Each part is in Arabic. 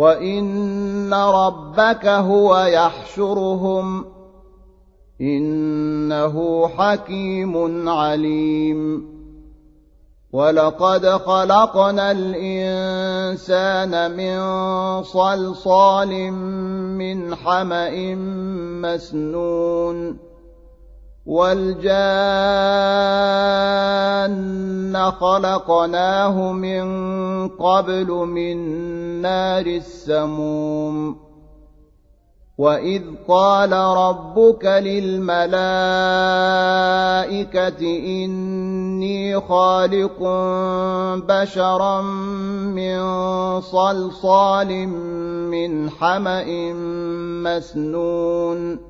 وان ربك هو يحشرهم انه حكيم عليم ولقد خلقنا الانسان من صلصال من حما مسنون والجان خلقناه من قبل من نار السموم. واذ قال ربك للملائكه اني خالق بشرا من صلصال من حما مسنون.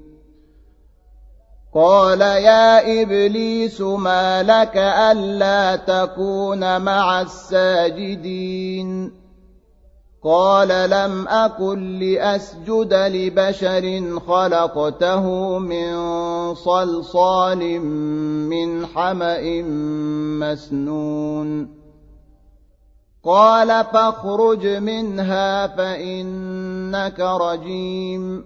قال يا إبليس ما لك ألا تكون مع الساجدين؟ قال لم اكن لأسجد لبشر خلقته من صلصال من حمأ مسنون. قال فاخرج منها فإنك رجيم.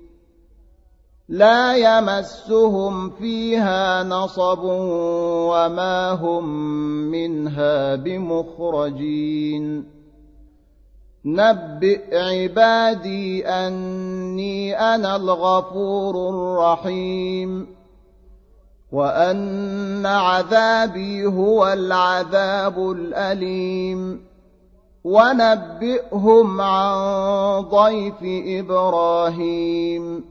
لا يمسهم فيها نصب وما هم منها بمخرجين. نبئ عبادي أني أنا الغفور الرحيم. وأن عذابي هو العذاب الأليم. ونبئهم عن ضيف إبراهيم.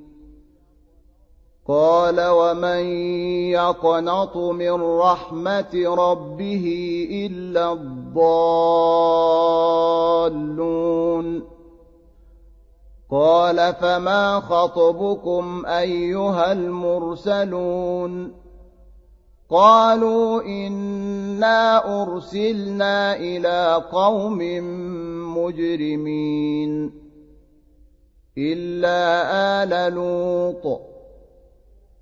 قال ومن يقنط من رحمة ربه إلا الضالون قال فما خطبكم أيها المرسلون قالوا إنا أرسلنا إلى قوم مجرمين إلا آل لوط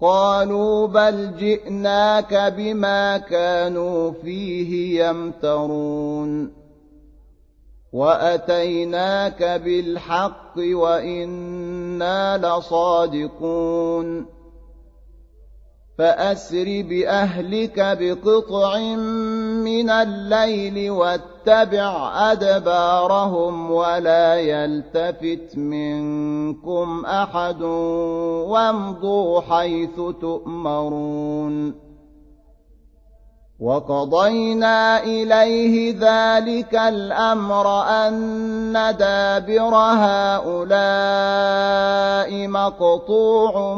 قالوا بل جئناك بما كانوا فيه يمترون. وأتيناك بالحق وإنا لصادقون. فأسر بأهلك بقطع من الليل واتبع أدبارهم ولا يلتفت منكم أحد وامضوا حيث تؤمرون وقضينا إليه ذلك الأمر أن دابر هؤلاء مقطوع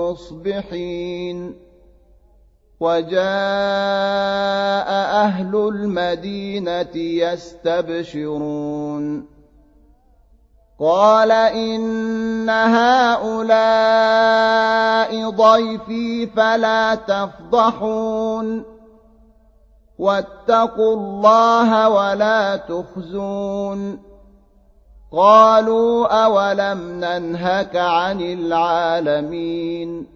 مصبحين وجاء أهل المدينة يستبشرون. قال إن هؤلاء ضيفي فلا تفضحون. واتقوا الله ولا تخزون. قالوا أولم ننهك عن العالمين.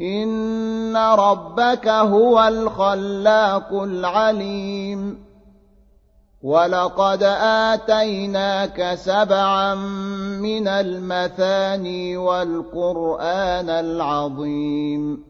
ان ربك هو الخلاق العليم ولقد اتيناك سبعا من المثاني والقران العظيم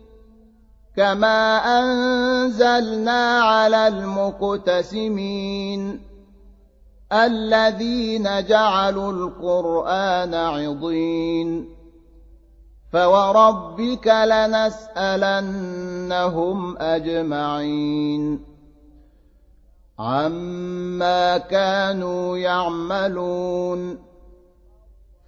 كما انزلنا على المقتسمين الذين جعلوا القران عضين فوربك لنسألنهم أجمعين عما كانوا يعملون